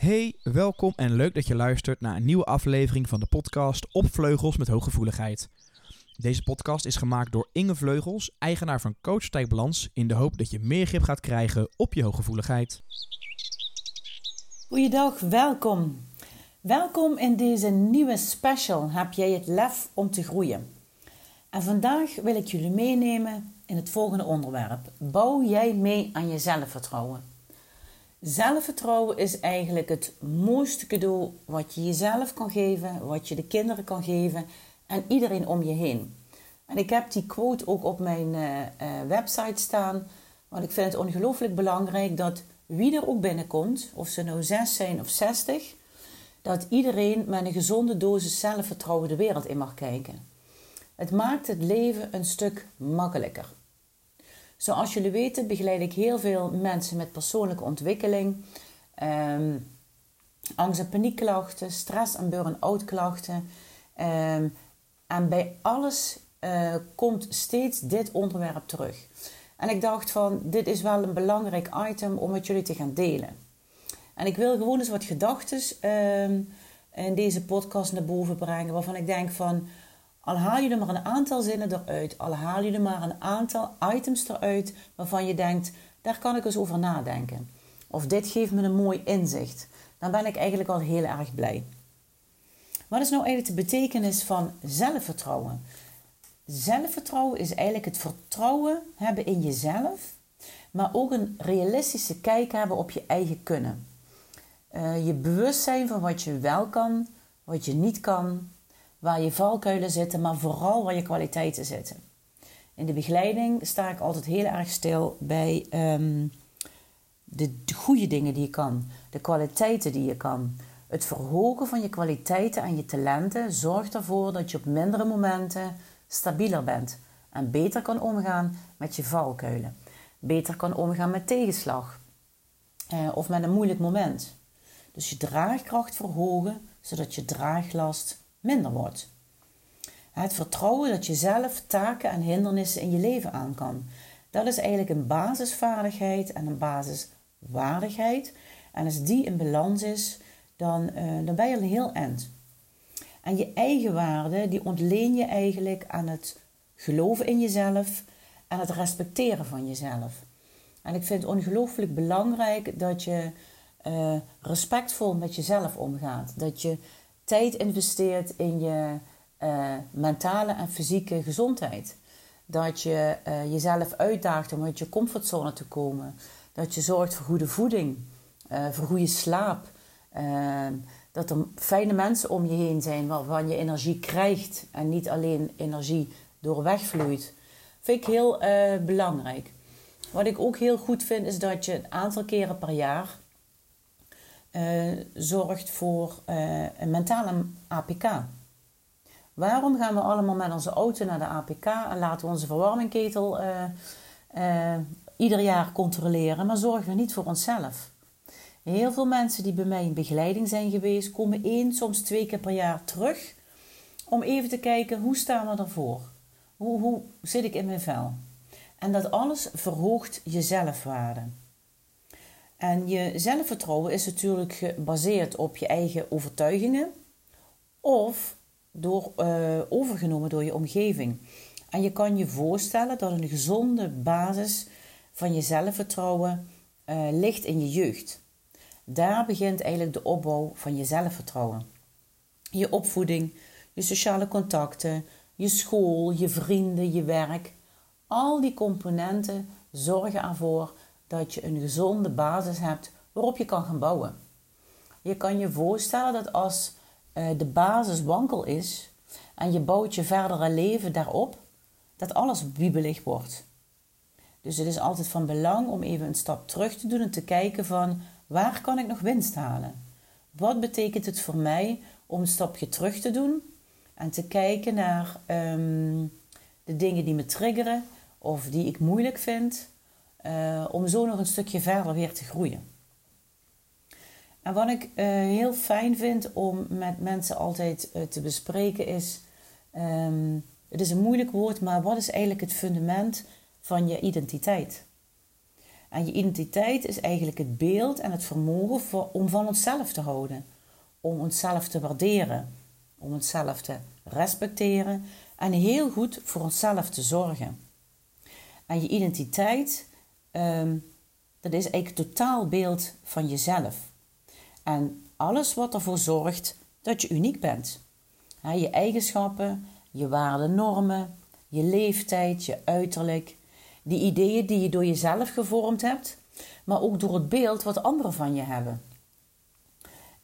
Hey, welkom en leuk dat je luistert naar een nieuwe aflevering van de podcast Op Vleugels met Hooggevoeligheid. Deze podcast is gemaakt door Inge Vleugels, eigenaar van Coach in de hoop dat je meer grip gaat krijgen op je hooggevoeligheid. Goeiedag, welkom. Welkom in deze nieuwe special Heb jij het lef om te groeien? En vandaag wil ik jullie meenemen in het volgende onderwerp. Bouw jij mee aan je zelfvertrouwen? Zelfvertrouwen is eigenlijk het mooiste cadeau wat je jezelf kan geven, wat je de kinderen kan geven en iedereen om je heen. En ik heb die quote ook op mijn uh, uh, website staan, want ik vind het ongelooflijk belangrijk dat wie er ook binnenkomt, of ze nou zes zijn of zestig, dat iedereen met een gezonde dosis zelfvertrouwen de wereld in mag kijken. Het maakt het leven een stuk makkelijker. Zoals jullie weten begeleid ik heel veel mensen met persoonlijke ontwikkeling, um, angst- en paniekklachten, stress- en burn-out klachten. Ehm, en bij alles uh, komt steeds dit onderwerp terug. En ik dacht van, dit is wel een belangrijk item om met jullie te gaan delen. En ik wil gewoon eens wat gedachten um, in deze podcast naar boven brengen, waarvan ik denk van, al haal je er maar een aantal zinnen eruit, al haal je er maar een aantal items eruit waarvan je denkt, daar kan ik eens over nadenken. Of dit geeft me een mooi inzicht. Dan ben ik eigenlijk al heel erg blij. Wat is nou eigenlijk de betekenis van zelfvertrouwen? Zelfvertrouwen is eigenlijk het vertrouwen hebben in jezelf, maar ook een realistische kijk hebben op je eigen kunnen. Uh, je bewustzijn van wat je wel kan, wat je niet kan, waar je valkuilen zitten, maar vooral waar je kwaliteiten zitten. In de begeleiding sta ik altijd heel erg stil bij um, de goede dingen die je kan, de kwaliteiten die je kan. Het verhogen van je kwaliteiten en je talenten zorgt ervoor dat je op mindere momenten stabieler bent en beter kan omgaan met je valkuilen. Beter kan omgaan met tegenslag eh, of met een moeilijk moment. Dus je draagkracht verhogen zodat je draaglast minder wordt. Het vertrouwen dat je zelf taken en hindernissen in je leven aan kan. Dat is eigenlijk een basisvaardigheid en een basiswaardigheid. En als die in balans is, dan, uh, dan ben je een heel eind. En je eigen waarde, die ontleen je eigenlijk aan het geloven in jezelf en het respecteren van jezelf. En ik vind het ongelooflijk belangrijk dat je uh, respectvol met jezelf omgaat. Dat je tijd investeert in je uh, mentale en fysieke gezondheid. Dat je uh, jezelf uitdaagt om uit je comfortzone te komen. Dat je zorgt voor goede voeding, uh, voor goede slaap. dat er fijne mensen om je heen zijn waarvan je energie krijgt en niet alleen energie door wegvloeit. Vind ik heel belangrijk. Wat ik ook heel goed vind is dat je een aantal keren per jaar zorgt voor uh, een mentale APK. Waarom gaan we allemaal met onze auto naar de APK en laten we onze verwarmingketel uh, ieder jaar controleren, maar zorgen we niet voor onszelf? Heel veel mensen die bij mij in begeleiding zijn geweest, komen één, soms twee keer per jaar terug om even te kijken hoe staan we ervoor? Hoe, hoe zit ik in mijn vel? En dat alles verhoogt je zelfwaarde. En je zelfvertrouwen is natuurlijk gebaseerd op je eigen overtuigingen of door, uh, overgenomen door je omgeving. En je kan je voorstellen dat een gezonde basis van je zelfvertrouwen uh, ligt in je jeugd. Daar begint eigenlijk de opbouw van je zelfvertrouwen. Je opvoeding, je sociale contacten, je school, je vrienden, je werk. Al die componenten zorgen ervoor dat je een gezonde basis hebt waarop je kan gaan bouwen. Je kan je voorstellen dat als uh, de basis wankel is en je bouwt je verdere leven daarop, dat alles wiebelig wordt. Dus het is altijd van belang om even een stap terug te doen en te kijken van waar kan ik nog winst halen? Wat betekent het voor mij om een stapje terug te doen en te kijken naar um, de dingen die me triggeren of die ik moeilijk vind uh, om zo nog een stukje verder weer te groeien. En wat ik uh, heel fijn vind om met mensen altijd uh, te bespreken is, um, het is een moeilijk woord, maar wat is eigenlijk het fundament van je identiteit? En je identiteit is eigenlijk het beeld en het vermogen voor, om van onszelf te houden. Om onszelf te waarderen. Om onszelf te respecteren. En heel goed voor onszelf te zorgen. En je identiteit, ehm, dat is eigenlijk het totaalbeeld van jezelf. En alles wat ervoor zorgt dat je uniek bent. je eigenschappen, je waarden, normen, je leeftijd, je uiterlijk, die ideeën die je door jezelf gevormd hebt, maar ook door het beeld wat anderen van je hebben.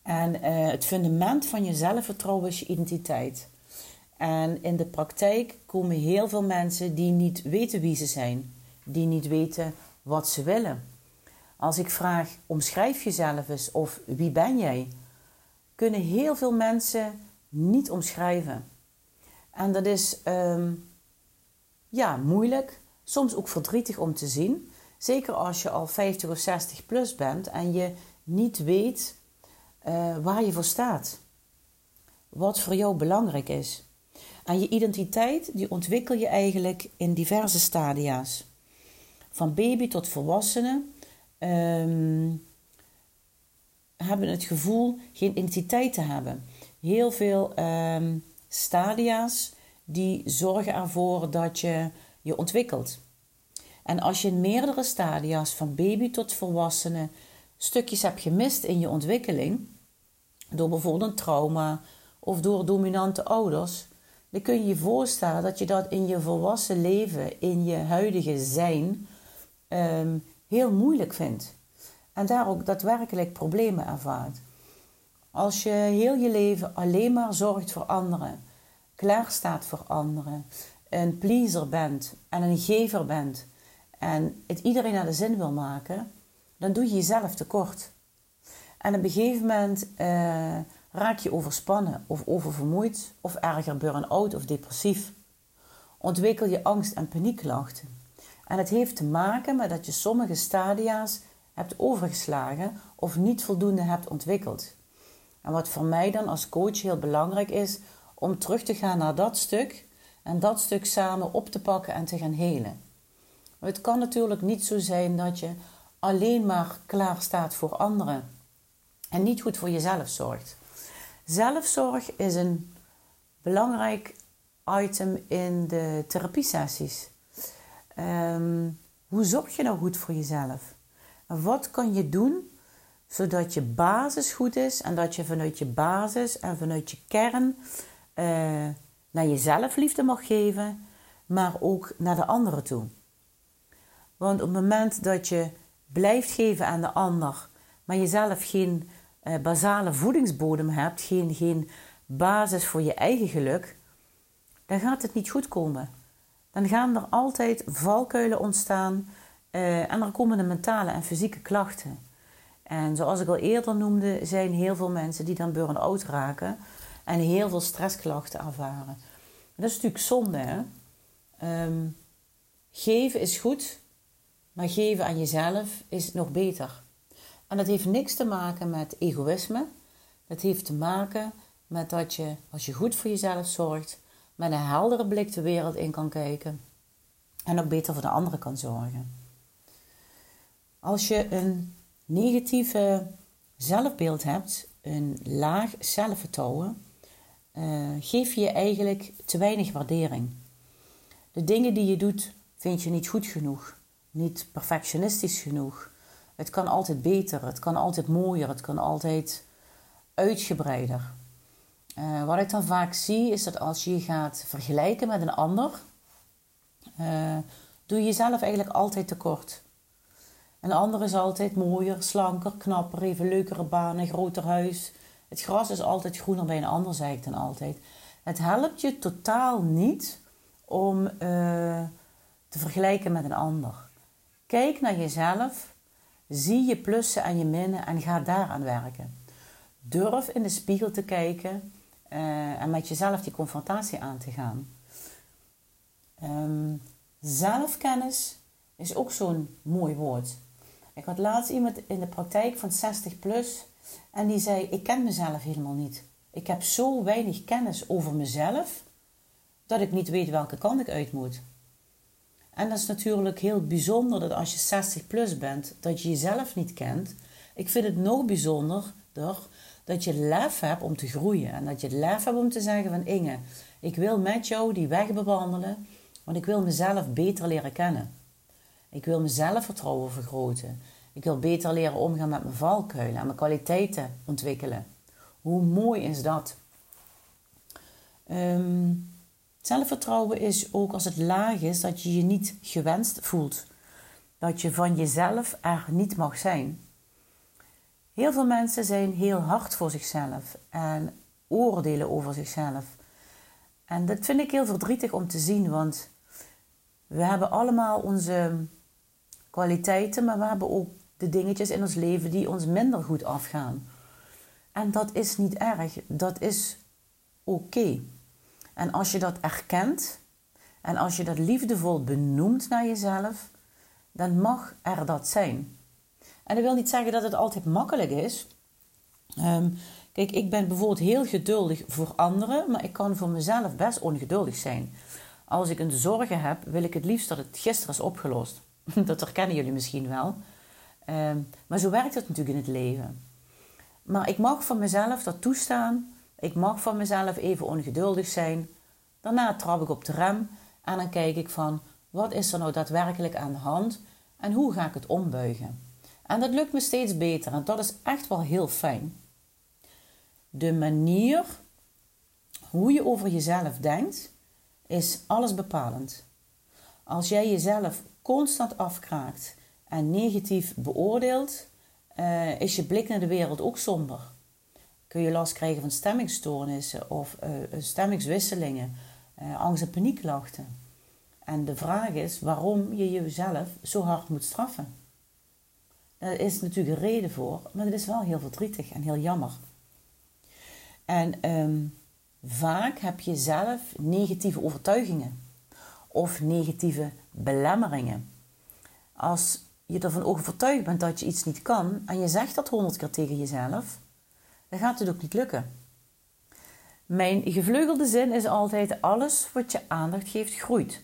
En eh, het fundament van je zelfvertrouwen is je identiteit. En in de praktijk komen heel veel mensen die niet weten wie ze zijn, die niet weten wat ze willen. Als ik vraag, omschrijf jezelf eens of wie ben jij? Kunnen heel veel mensen niet omschrijven. En dat is ehm, ja, moeilijk, soms ook verdrietig om te zien. Zeker als je al 50 of 60 plus bent en je niet weet uh, waar je voor staat. Wat voor jou belangrijk is. En je identiteit die ontwikkel je eigenlijk in diverse stadia's. Van baby tot volwassene um, hebben het gevoel geen identiteit te hebben. Heel veel um, stadia's die zorgen ervoor dat je je ontwikkelt. En als je in meerdere stadia's, van baby tot volwassene, stukjes hebt gemist in je ontwikkeling, door bijvoorbeeld een trauma of door dominante ouders, dan kun je je voorstellen dat je dat in je volwassen leven, in je huidige zijn, um, heel moeilijk vindt. En daar ook daadwerkelijk problemen ervaart. Als je heel je leven alleen maar zorgt voor anderen, klaar staat voor anderen, een pleaser bent en een gever bent en het iedereen naar de zin wil maken, dan doe je jezelf tekort. En op een gegeven moment uh, raak je overspannen of oververmoeid of erger burn-out of depressief. Ontwikkel je angst- en paniekklachten. En het heeft te maken met dat je sommige stadia's hebt overgeslagen of niet voldoende hebt ontwikkeld. En wat voor mij dan als coach heel belangrijk is, om terug te gaan naar dat stuk en dat stuk samen op te pakken en te gaan helen. het kan natuurlijk niet zo zijn dat je alleen maar klaar staat voor anderen en niet goed voor jezelf zorgt. Zelfzorg is een belangrijk item in de therapiesessies. Um, hoe zorg je nou goed voor jezelf? Wat kan je doen zodat je basis goed is en dat je vanuit je basis en vanuit je kern uh, naar jezelf liefde mag geven, maar ook naar de anderen toe. Want op het moment dat je blijft geven aan de ander, maar jezelf geen uh, basale voedingsbodem hebt, geen, geen basis voor je eigen geluk, dan gaat het niet goed komen. Dan gaan er altijd valkuilen ontstaan uh, en er komen de mentale en fysieke klachten. En zoals ik al eerder noemde, zijn heel veel mensen die dan burn-out raken en heel veel stressklachten ervaren. Dat is natuurlijk zonde. Hè? Ehm, geven is goed, maar geven aan jezelf is nog beter. En dat heeft niks te maken met egoïsme. Dat heeft te maken met dat je, als je goed voor jezelf zorgt, met een heldere blik de wereld in kan kijken. En ook beter voor de anderen kan zorgen. Als je een negatieve zelfbeeld hebt, een laag zelfvertrouwen, uh, geef je eigenlijk te weinig waardering. De dingen die je doet vind je niet goed genoeg, niet perfectionistisch genoeg. Het kan altijd beter, het kan altijd mooier, het kan altijd uitgebreider. Uh, wat ik dan vaak zie is dat als je gaat vergelijken met een ander, uh, doe je jezelf eigenlijk altijd tekort. Een ander is altijd mooier, slanker, knapper, even leukere banen, groter huis. Het gras is altijd groener bij een ander, zeg ik dan altijd. Het helpt je totaal niet om uh, te vergelijken met een ander. Kijk naar jezelf, zie je plussen en je minnen en ga daaraan werken. Durf in de spiegel te kijken uh, en met jezelf die confrontatie aan te gaan. Um, zelfkennis is ook zo'n mooi woord. Ik had laatst iemand in de praktijk van 60 plus en die zei: Ik ken mezelf helemaal niet. Ik heb zo weinig kennis over mezelf dat ik niet weet welke kant ik uit moet. En dat is natuurlijk heel bijzonder dat als je 60 plus bent, dat je jezelf niet kent. Ik vind het nog bijzonderder dat je lef hebt om te groeien. En dat je lef hebt om te zeggen van Inge, ik wil met jou die weg bewandelen, want ik wil mezelf beter leren kennen. Ik wil mijn zelfvertrouwen vergroten. Ik wil beter leren omgaan met mijn valkuilen en mijn kwaliteiten ontwikkelen. Hoe mooi is dat? Ehm, zelfvertrouwen is ook als het laag is dat je je niet gewenst voelt. Dat je van jezelf er niet mag zijn. Heel veel mensen zijn heel hard voor zichzelf en oordelen over zichzelf. En dat vind ik heel verdrietig om te zien, want we hebben allemaal onze kwaliteiten, maar we hebben ook de dingetjes in ons leven die ons minder goed afgaan. En dat is niet erg, dat is oké. En als je dat erkent en als je dat liefdevol benoemt naar jezelf, dan mag er dat zijn. En dat wil niet zeggen dat het altijd makkelijk is. Ehm, kijk, ik ben bijvoorbeeld heel geduldig voor anderen, maar ik kan voor mezelf best ongeduldig zijn. Als ik een zorgen heb, wil ik het liefst dat het gisteren is opgelost. dat herkennen jullie misschien wel. Ehm, maar zo werkt het natuurlijk in het leven. Maar ik mag van mezelf dat toestaan. Ik mag van mezelf even ongeduldig zijn. Daarna trap ik op de rem en dan kijk ik van wat is er nou daadwerkelijk aan de hand en hoe ga ik het ombuigen. En dat lukt me steeds beter en dat is echt wel heel fijn. De manier hoe je over jezelf denkt is alles bepalend. Als jij jezelf constant afkraakt en negatief beoordeelt, uh, is je blik naar de wereld ook somber. Kun je last krijgen van stemmingstoornissen of uh, stemmingswisselingen, uh, angst- en paniekklachten. En de vraag is waarom je jezelf zo hard moet straffen. Daar is natuurlijk een reden voor, maar het is wel heel verdrietig en heel jammer. En um, vaak heb je zelf negatieve overtuigingen of negatieve belemmeringen. Als je ervan overtuigd bent dat je iets niet kan en je zegt dat honderd keer tegen jezelf, dan gaat het ook niet lukken. Mijn gevleugelde zin is altijd: alles wat je aandacht geeft, groeit.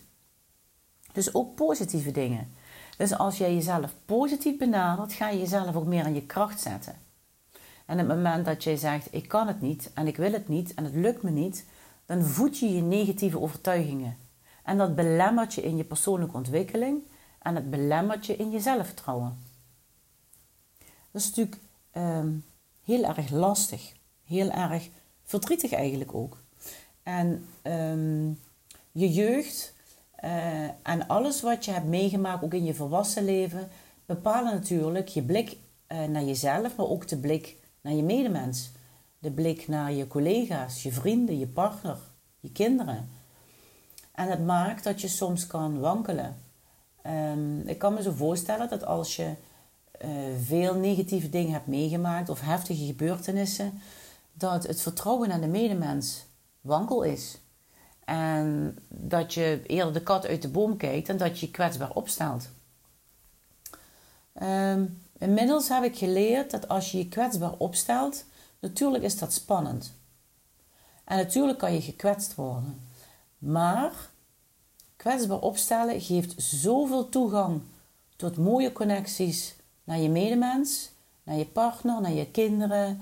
Dus ook positieve dingen. Dus als jij jezelf positief benadert, ga je jezelf ook meer aan je kracht zetten. En het moment dat jij zegt: Ik kan het niet en ik wil het niet en het lukt me niet, dan voed je je negatieve overtuigingen. En dat belemmert je in je persoonlijke ontwikkeling en het belemmert je in je zelfvertrouwen. Dat is natuurlijk ehm, heel erg lastig, heel erg verdrietig eigenlijk ook. En ehm, je jeugd en alles wat je hebt meegemaakt, ook in je volwassen leven, bepalen natuurlijk je blik uh, naar jezelf, maar ook de blik naar je medemens. De blik naar je collega's, je vrienden, je partner, je kinderen. En het maakt dat je soms kan wankelen. Um, ik kan me zo voorstellen dat als je uh, veel negatieve dingen hebt meegemaakt of heftige gebeurtenissen, dat het vertrouwen aan de medemens wankel is. En dat je eerder de kat uit de boom kijkt en dat je kwetsbaar opstelt. Um, inmiddels heb ik geleerd dat als je je kwetsbaar opstelt, natuurlijk is dat spannend. En natuurlijk kan je gekwetst worden. Maar kwetsbaar opstellen geeft zoveel toegang tot mooie connecties naar je medemens, naar je partner, naar je kinderen,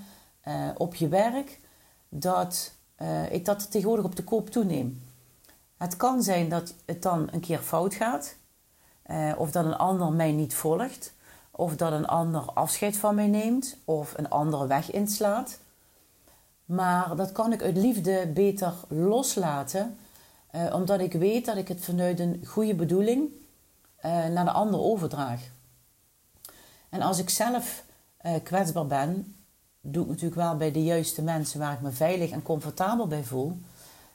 uh, op je werk, dat uh, ik dat tegenwoordig op de koop toeneem. Het kan zijn dat het dan een keer fout gaat, uh, of dat een ander mij niet volgt, of dat een ander afscheid van mij neemt, of een andere weg inslaat. Maar dat kan ik uit liefde beter loslaten uh, omdat ik weet dat ik het vanuit een goede bedoeling naar de ander overdraag. En als ik zelf kwetsbaar ben, doe ik natuurlijk wel bij de juiste mensen waar ik me veilig en comfortabel bij voel.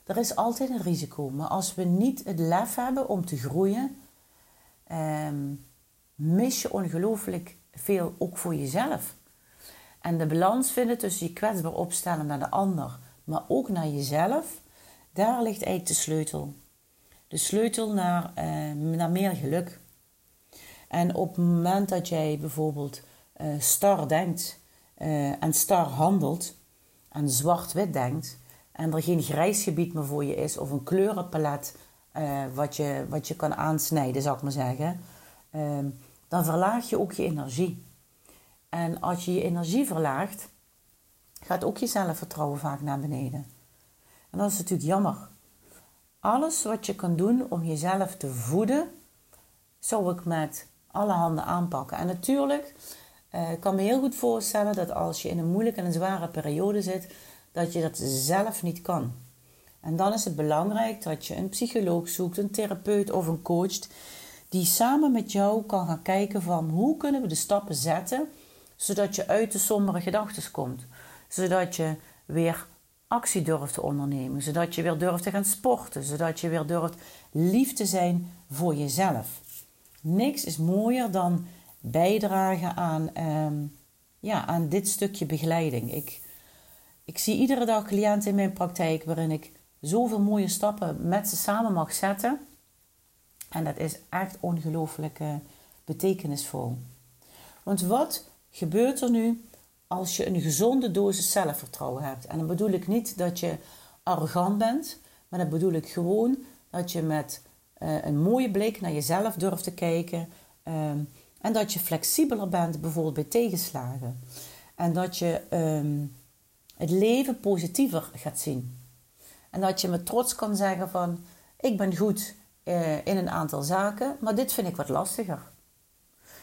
Er is altijd een risico. Maar als we niet het lef hebben om te groeien, um, mis je ongelooflijk veel ook voor jezelf. En de balans vinden tussen je kwetsbaar opstellen naar de ander, maar ook naar jezelf daar ligt eigenlijk de sleutel. De sleutel naar, uh, naar meer geluk. En op het moment dat jij bijvoorbeeld uh, star denkt uh, en star handelt en zwart-wit denkt en er geen grijs gebied meer voor je is of een kleurenpalet eh, wat, je, wat je kan aansnijden, zou ik maar zeggen, ehm, dan verlaag je ook je energie. En als je je energie verlaagt, gaat ook je zelfvertrouwen vaak naar beneden. En dat is natuurlijk jammer. Alles wat je kan doen om jezelf te voeden, zou ik met alle handen aanpakken. En natuurlijk, uh, ik kan me heel goed voorstellen dat als je in een moeilijke en een zware periode zit, dat je dat zelf niet kan. En dan is het belangrijk dat je een psycholoog zoekt, een therapeut of een coach, die samen met jou kan gaan kijken van hoe kunnen we de stappen zetten, zodat je uit de sombere gedachten komt. Zodat je weer actie durft te ondernemen, zodat je weer durft te gaan sporten, zodat je weer durft lief te zijn voor jezelf. Niks is mooier dan bijdragen aan, ehm, ja, aan dit stukje begeleiding. Ik, ik zie iedere dag cliënten in mijn praktijk waarin ik zoveel mooie stappen met ze samen mag zetten. En dat is echt ongelooflijk betekenisvol. Want wat gebeurt er nu als je een gezonde dosis zelfvertrouwen hebt? En dan bedoel ik niet dat je arrogant bent, maar dan bedoel ik gewoon dat je met uh, een mooie blik naar jezelf durft te kijken. Um, en dat je flexibeler bent, bijvoorbeeld bij tegenslagen. En dat je um, het leven positiever gaat zien. En dat je met trots kan zeggen van... Ik ben goed uh, in een aantal zaken, maar dit vind ik wat lastiger.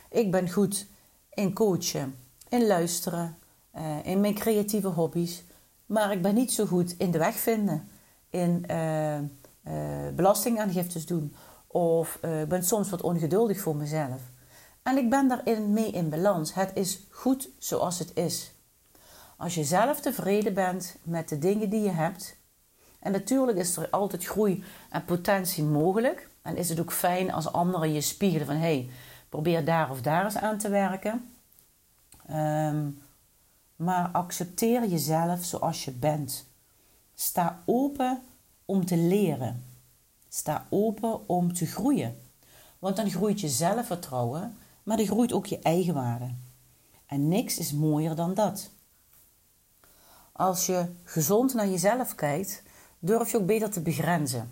Ik ben goed in coachen, in luisteren, uh, in mijn creatieve hobby's. Maar ik ben niet zo goed in de weg vinden. In uh, belastingaangiftes doen. Of ik ben soms wat ongeduldig voor mezelf. En ik ben daarin mee in balans. Het is goed zoals het is. Als je zelf tevreden bent met de dingen die je hebt. En natuurlijk is er altijd groei en potentie mogelijk. En is het ook fijn als anderen je spiegelen van... hey, probeer daar of daar eens aan te werken. Um, maar accepteer jezelf zoals je bent. Sta open om te leren. Sta open om te groeien. Want dan groeit je zelfvertrouwen maar er groeit ook je eigenwaarde. En niks is mooier dan dat. Als je gezond naar jezelf kijkt, durf je ook beter te begrenzen.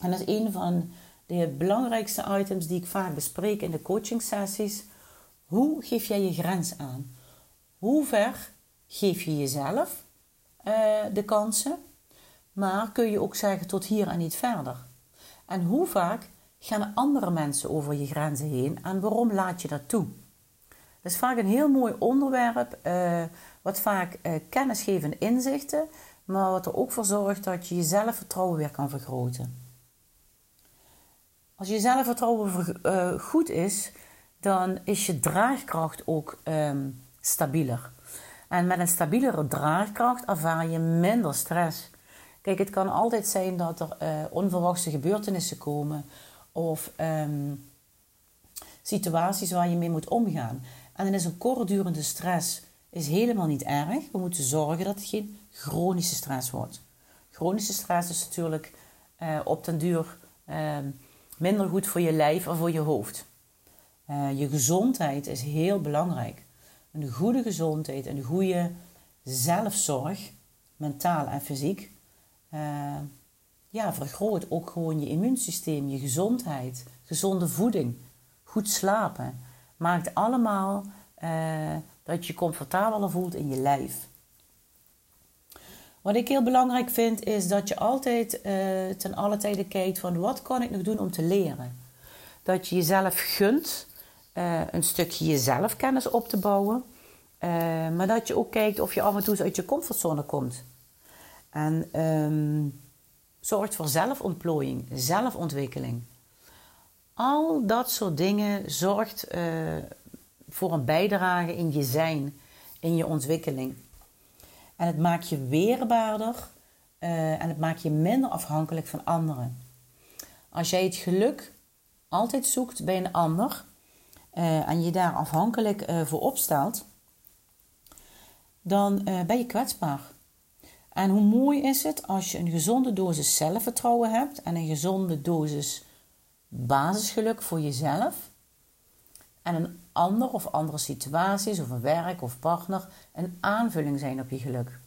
En dat is een van de belangrijkste items die ik vaak bespreek in de coaching sessies. Hoe geef jij je grens aan? Hoe ver geef je jezelf uh, de kansen? Maar kun je ook zeggen tot hier en niet verder? En hoe vaak gaan andere mensen over je grenzen heen en waarom laat je dat toe? Dat is vaak een heel mooi onderwerp, uh, wat vaak uh, kennis geeft en inzichten, maar wat er ook voor zorgt dat je je zelfvertrouwen weer kan vergroten. Als je zelfvertrouwen uh, goed is, dan is je draagkracht ook um, stabieler. En met een stabielere draagkracht ervaar je minder stress. Kijk, het kan altijd zijn dat er onverwachte gebeurtenissen komen of um, situaties waar je mee moet omgaan. En dan is een kortdurende stress is helemaal niet erg. We moeten zorgen dat het geen chronische stress wordt. Chronische stress is natuurlijk uh, op den duur uh, minder goed voor je lijf en voor je hoofd. Uh, je gezondheid is heel belangrijk. Een goede gezondheid en een goede zelfzorg, mentaal en fysiek, ja, vergroot ook gewoon je immuunsysteem, je gezondheid, gezonde voeding, goed slapen. Maakt allemaal uh, dat je comfortabeler voelt in je lijf. Wat ik heel belangrijk vind is dat je altijd uh, ten alle tijde kijkt van wat kan ik nog doen om te leren. Dat je jezelf gunt uh, een stukje jezelfkennis op te bouwen. maar dat je ook kijkt of je af en toe uit je comfortzone komt. En um, zorgt voor zelfontplooiing, zelfontwikkeling. Al dat soort dingen zorgt uh, voor een bijdrage in je zijn, in je ontwikkeling. En het maakt je weerbaarder uh, en het maakt je minder afhankelijk van anderen. Als jij het geluk altijd zoekt bij een ander uh, en je daar afhankelijk voor opstelt, dan ben je kwetsbaar. En hoe mooi is het als je een gezonde dosis zelfvertrouwen hebt en een gezonde dosis basisgeluk voor jezelf. En een ander of andere situaties of een werk of partner een aanvulling zijn op je geluk.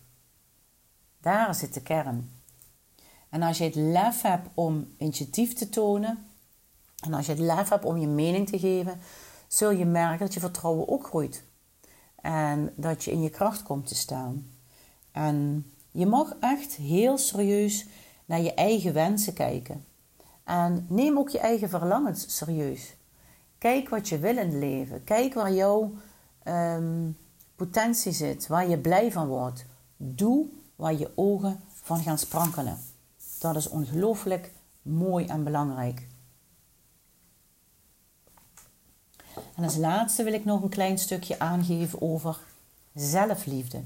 Daar zit de kern. En als je het lef hebt om initiatief te tonen, en als je het lef hebt om je mening te geven, zul je merken dat je vertrouwen ook groeit. En dat je in je kracht komt te staan. En je mag echt heel serieus naar je eigen wensen kijken. En neem ook je eigen verlangens serieus. Kijk wat je wil in het leven. Kijk waar jouw ehm, potentie zit, waar je blij van wordt. Doe waar je ogen van gaan sprankelen. Dat is ongelooflijk mooi en belangrijk. En als laatste wil ik nog een klein stukje aangeven over zelfliefde.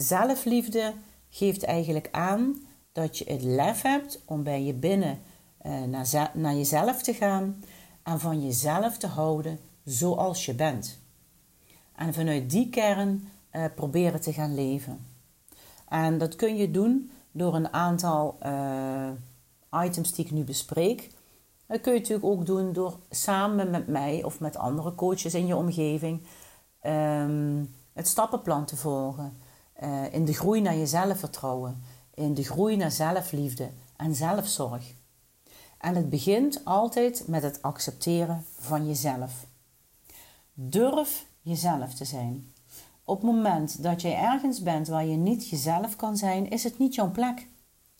Zelfliefde geeft eigenlijk aan dat je het lef hebt om bij je binnen uh, naar, naar jezelf te gaan en van jezelf te houden zoals je bent. En vanuit die kern uh, proberen te gaan leven. En dat kun je doen door een aantal uh, items die ik nu bespreek. Dat kun je natuurlijk ook doen door samen met mij of met andere coaches in je omgeving um, het stappenplan te volgen. Uh, in de groei naar je zelfvertrouwen, in de groei naar zelfliefde en zelfzorg. En het begint altijd met het accepteren van jezelf. Durf jezelf te zijn. Op het moment dat jij ergens bent waar je niet jezelf kan zijn, is het niet jouw plek.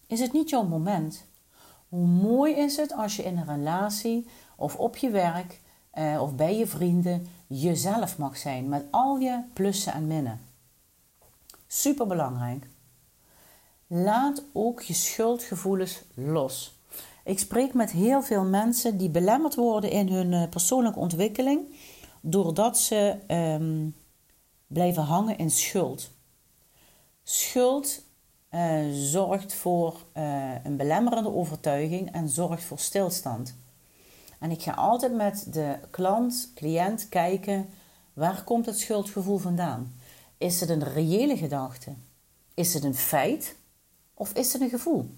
Is het niet jouw moment. Hoe mooi is het als je in een relatie of op je werk eh, of bij je vrienden jezelf mag zijn met al je plussen en minnen. Super belangrijk. Laat ook je schuldgevoelens los. Ik spreek met heel veel mensen die belemmerd worden in hun eh, persoonlijke ontwikkeling doordat ze ehm, blijven hangen in schuld. Schuld uh, zorgt voor uh, een belemmerende overtuiging en zorgt voor stilstand. En ik ga altijd met de klant, cliënt kijken waar komt het schuldgevoel vandaan? Is het een reële gedachte? Is het een feit? Of is het een gevoel?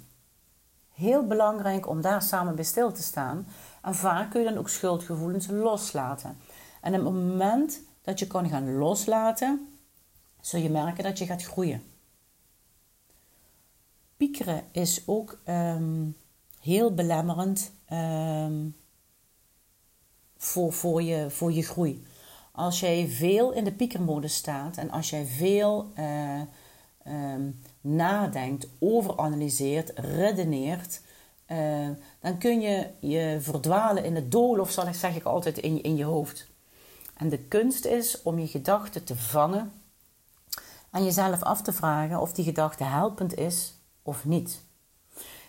Heel belangrijk om daar samen bij stil te staan. En vaak kun je dan ook schuldgevoelens loslaten. En op het moment dat je kan gaan loslaten, zul je merken dat je gaat groeien. Piekeren is ook ehm, heel belemmerend ehm, voor, voor, je, voor je groei. Als jij veel in de piekermodus staat en als jij veel uh, um, nadenkt, overanalyseert, redeneert, uh, dan kun je je verdwalen in het doolhof, zal ik zeg ik altijd, in, in je hoofd. En de kunst is om je gedachten te vangen en jezelf af te vragen of die gedachte helpend is of niet.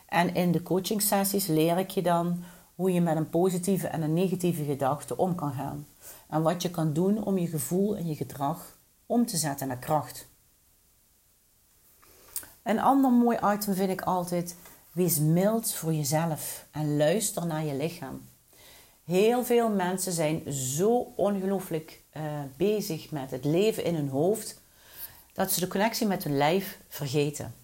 En in de coaching sessies leer ik je dan hoe je met een positieve en een negatieve gedachte om kan gaan. En wat je kan doen om je gevoel en je gedrag om te zetten naar kracht. Een ander mooi item vind ik altijd: wees mild voor jezelf en luister naar je lichaam. Heel veel mensen zijn zo ongelooflijk uh, bezig met het leven in hun hoofd dat ze de connectie met hun lijf vergeten.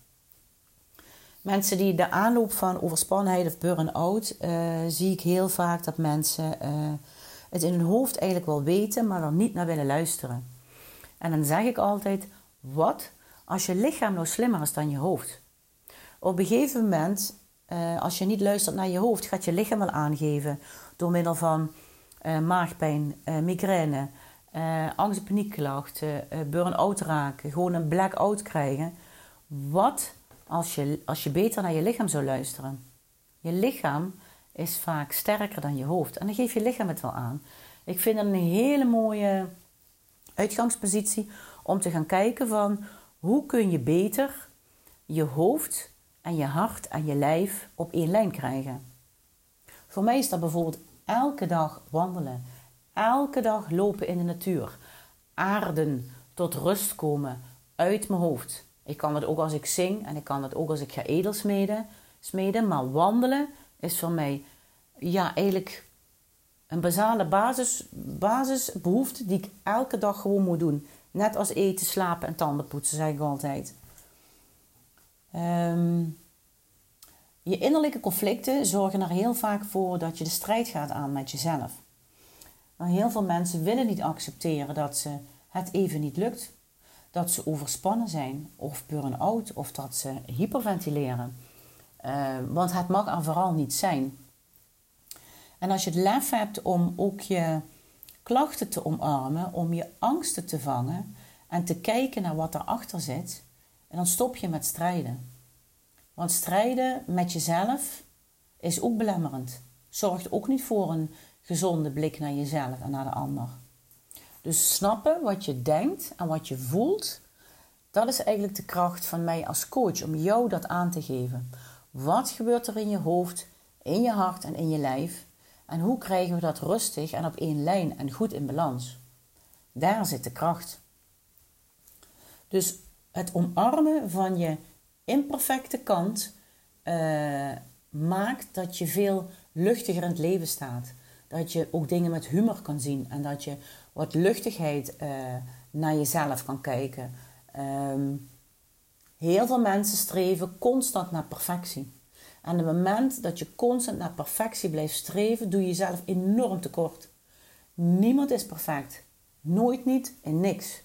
Mensen die de aanloop van overspannenheid of burn-out, uh, zie ik heel vaak dat mensen uh, het in hun hoofd eigenlijk wel weten, maar er niet naar willen luisteren. En dan zeg ik altijd: wat als je lichaam nou slimmer is dan je hoofd? Op een gegeven moment, uh, als je niet luistert naar je hoofd, gaat je lichaam wel aangeven door middel van maagpijn, migraine, angst- en paniekklachten, burn-out raken, gewoon een black-out krijgen. Wat als je, als je beter naar je lichaam zou luisteren. Je lichaam is vaak sterker dan je hoofd. En dan geeft je lichaam het wel aan. Ik vind het een hele mooie uitgangspositie om te gaan kijken van hoe kun je beter je hoofd en je hart en je lijf op één lijn krijgen. Voor mij is dat bijvoorbeeld elke dag wandelen, elke dag lopen in de natuur, aarden, tot rust komen uit mijn hoofd. Ik kan het ook als ik zing en ik kan het ook als ik ga edelsmeden. Smeden, maar wandelen is voor mij ja, eigenlijk een basale basis, basisbehoefte die ik elke dag gewoon moet doen. Net als eten, slapen en tanden poetsen, zeg ik altijd. Ehm, je innerlijke conflicten zorgen er heel vaak voor dat je de strijd gaat aan met jezelf. Maar heel veel mensen willen niet accepteren dat ze het even niet lukt dat ze overspannen zijn of burn-out of dat ze hyperventileren. Eh, want het mag er vooral niet zijn. En als je het lef hebt om ook je klachten te omarmen, om je angsten te vangen en te kijken naar wat erachter zit, en dan stop je met strijden. Want strijden met jezelf is ook belemmerend. Zorgt ook niet voor een gezonde blik naar jezelf en naar de ander. Dus snappen wat je denkt en wat je voelt, dat is eigenlijk de kracht van mij als coach om jou dat aan te geven. Wat gebeurt er in je hoofd, in je hart en in je lijf? En hoe krijgen we dat rustig en op één lijn en goed in balans? Daar zit de kracht. Dus het omarmen van je imperfecte kant uh, maakt dat je veel luchtiger in het leven staat. Dat je ook dingen met humor kan zien en dat je wat luchtigheid uh, naar jezelf kan kijken. Um, heel veel mensen streven constant naar perfectie. En op het moment dat je constant naar perfectie blijft streven, doe je jezelf enorm tekort. Niemand is perfect. Nooit niet en niks.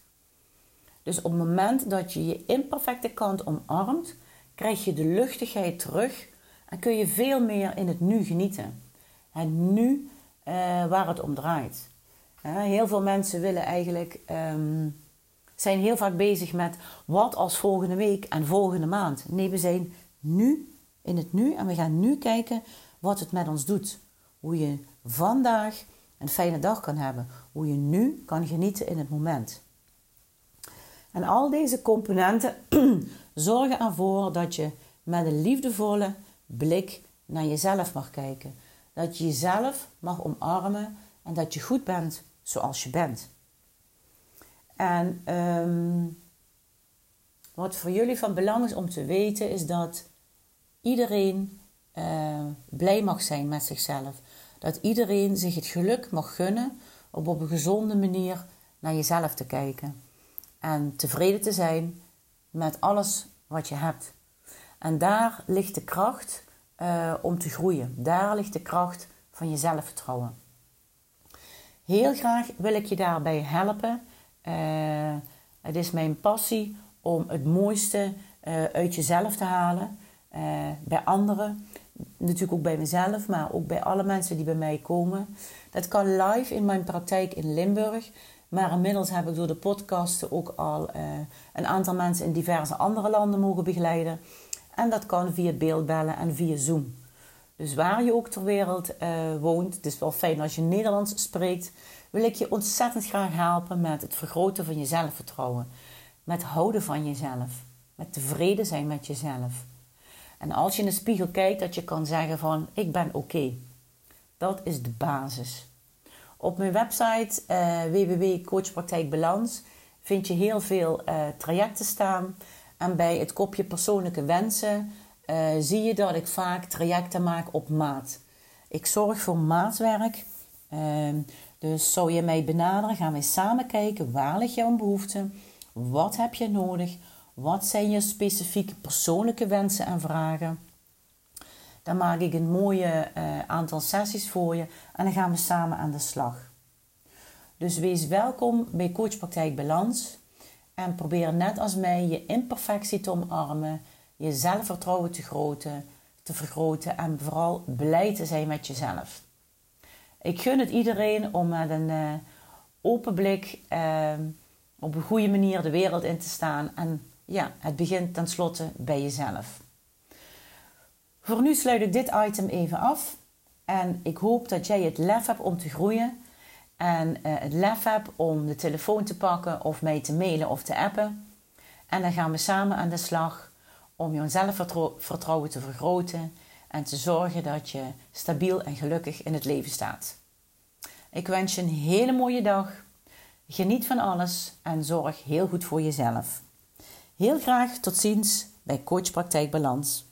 Dus op het moment dat je je imperfecte kant omarmt, krijg je de luchtigheid terug en kun je veel meer in het nu genieten. En nu uh, waar het om draait. heel veel mensen willen eigenlijk, um, zijn heel vaak bezig met wat als volgende week en volgende maand. Nee, we zijn nu in het nu en we gaan nu kijken wat het met ons doet. Hoe je vandaag een fijne dag kan hebben. Hoe je nu kan genieten in het moment. En al deze componenten zorgen ervoor dat je met een liefdevolle blik naar jezelf mag kijken. Dat je jezelf mag omarmen en dat je goed bent zoals je bent. En um, wat voor jullie van belang is om te weten, is dat iedereen uh, blij mag zijn met zichzelf. Dat iedereen zich het geluk mag gunnen om op een gezonde manier naar jezelf te kijken. En tevreden te zijn met alles wat je hebt. En daar ligt de kracht uh, om te groeien. Daar ligt de kracht van je zelfvertrouwen. Heel graag wil ik je daarbij helpen. Uh, het is mijn passie om het mooiste uh, uit jezelf te halen. bij anderen, natuurlijk ook bij mezelf, maar ook bij alle mensen die bij mij komen. Dat kan live in mijn praktijk in Limburg. Maar inmiddels heb ik door de podcasten ook al een aantal mensen in diverse andere landen mogen begeleiden. En dat kan via beeldbellen en via Zoom. Dus waar je ook ter wereld woont, het is wel fijn als je Nederlands spreekt, wil ik je ontzettend graag helpen met het vergroten van je zelfvertrouwen. Met houden van jezelf. Met tevreden zijn met jezelf. En als je in de spiegel kijkt, dat je kan zeggen van ik ben oké. Dat is de basis. Op mijn website uh, www.coachpraktijkbalans vind je heel veel uh, trajecten staan. En bij het kopje persoonlijke wensen uh, zie je dat ik vaak trajecten maak op maat. Ik zorg voor maatwerk. Dus zou je mij benaderen, gaan wij samen kijken waar ligt jouw behoefte, wat heb je nodig, wat zijn je specifieke persoonlijke wensen en vragen. Dan maak ik een mooie uh, aantal sessies voor je en dan gaan we samen aan de slag. Dus wees welkom bij Coachpraktijk Balans. En probeer net als mij je imperfectie te omarmen, je zelfvertrouwen te, groten, te vergroten en vooral blij te zijn met jezelf. Ik gun het iedereen om met een uh, open blik uh, op een goede manier de wereld in te staan. En ja, het begint tenslotte bij jezelf. Voor nu sluit ik dit item even af. En ik hoop dat jij het lef hebt om te groeien en uh, het lef heb om de telefoon te pakken of mij te mailen of te appen. En dan gaan we samen aan de slag om je zelfvertrouwen te vergroten en te zorgen dat je stabiel en gelukkig in het leven staat. Ik wens je een hele mooie dag. Geniet van alles en zorg heel goed voor jezelf. Heel graag tot ziens bij Coach Praktijk Balans.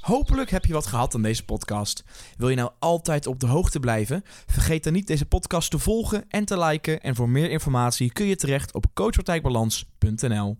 Hopelijk heb je wat gehad aan deze podcast. Wil je nou altijd op de hoogte blijven? Vergeet dan niet deze podcast te volgen en te liken. En voor meer informatie kun je terecht op coachpraktijkbalans.nl.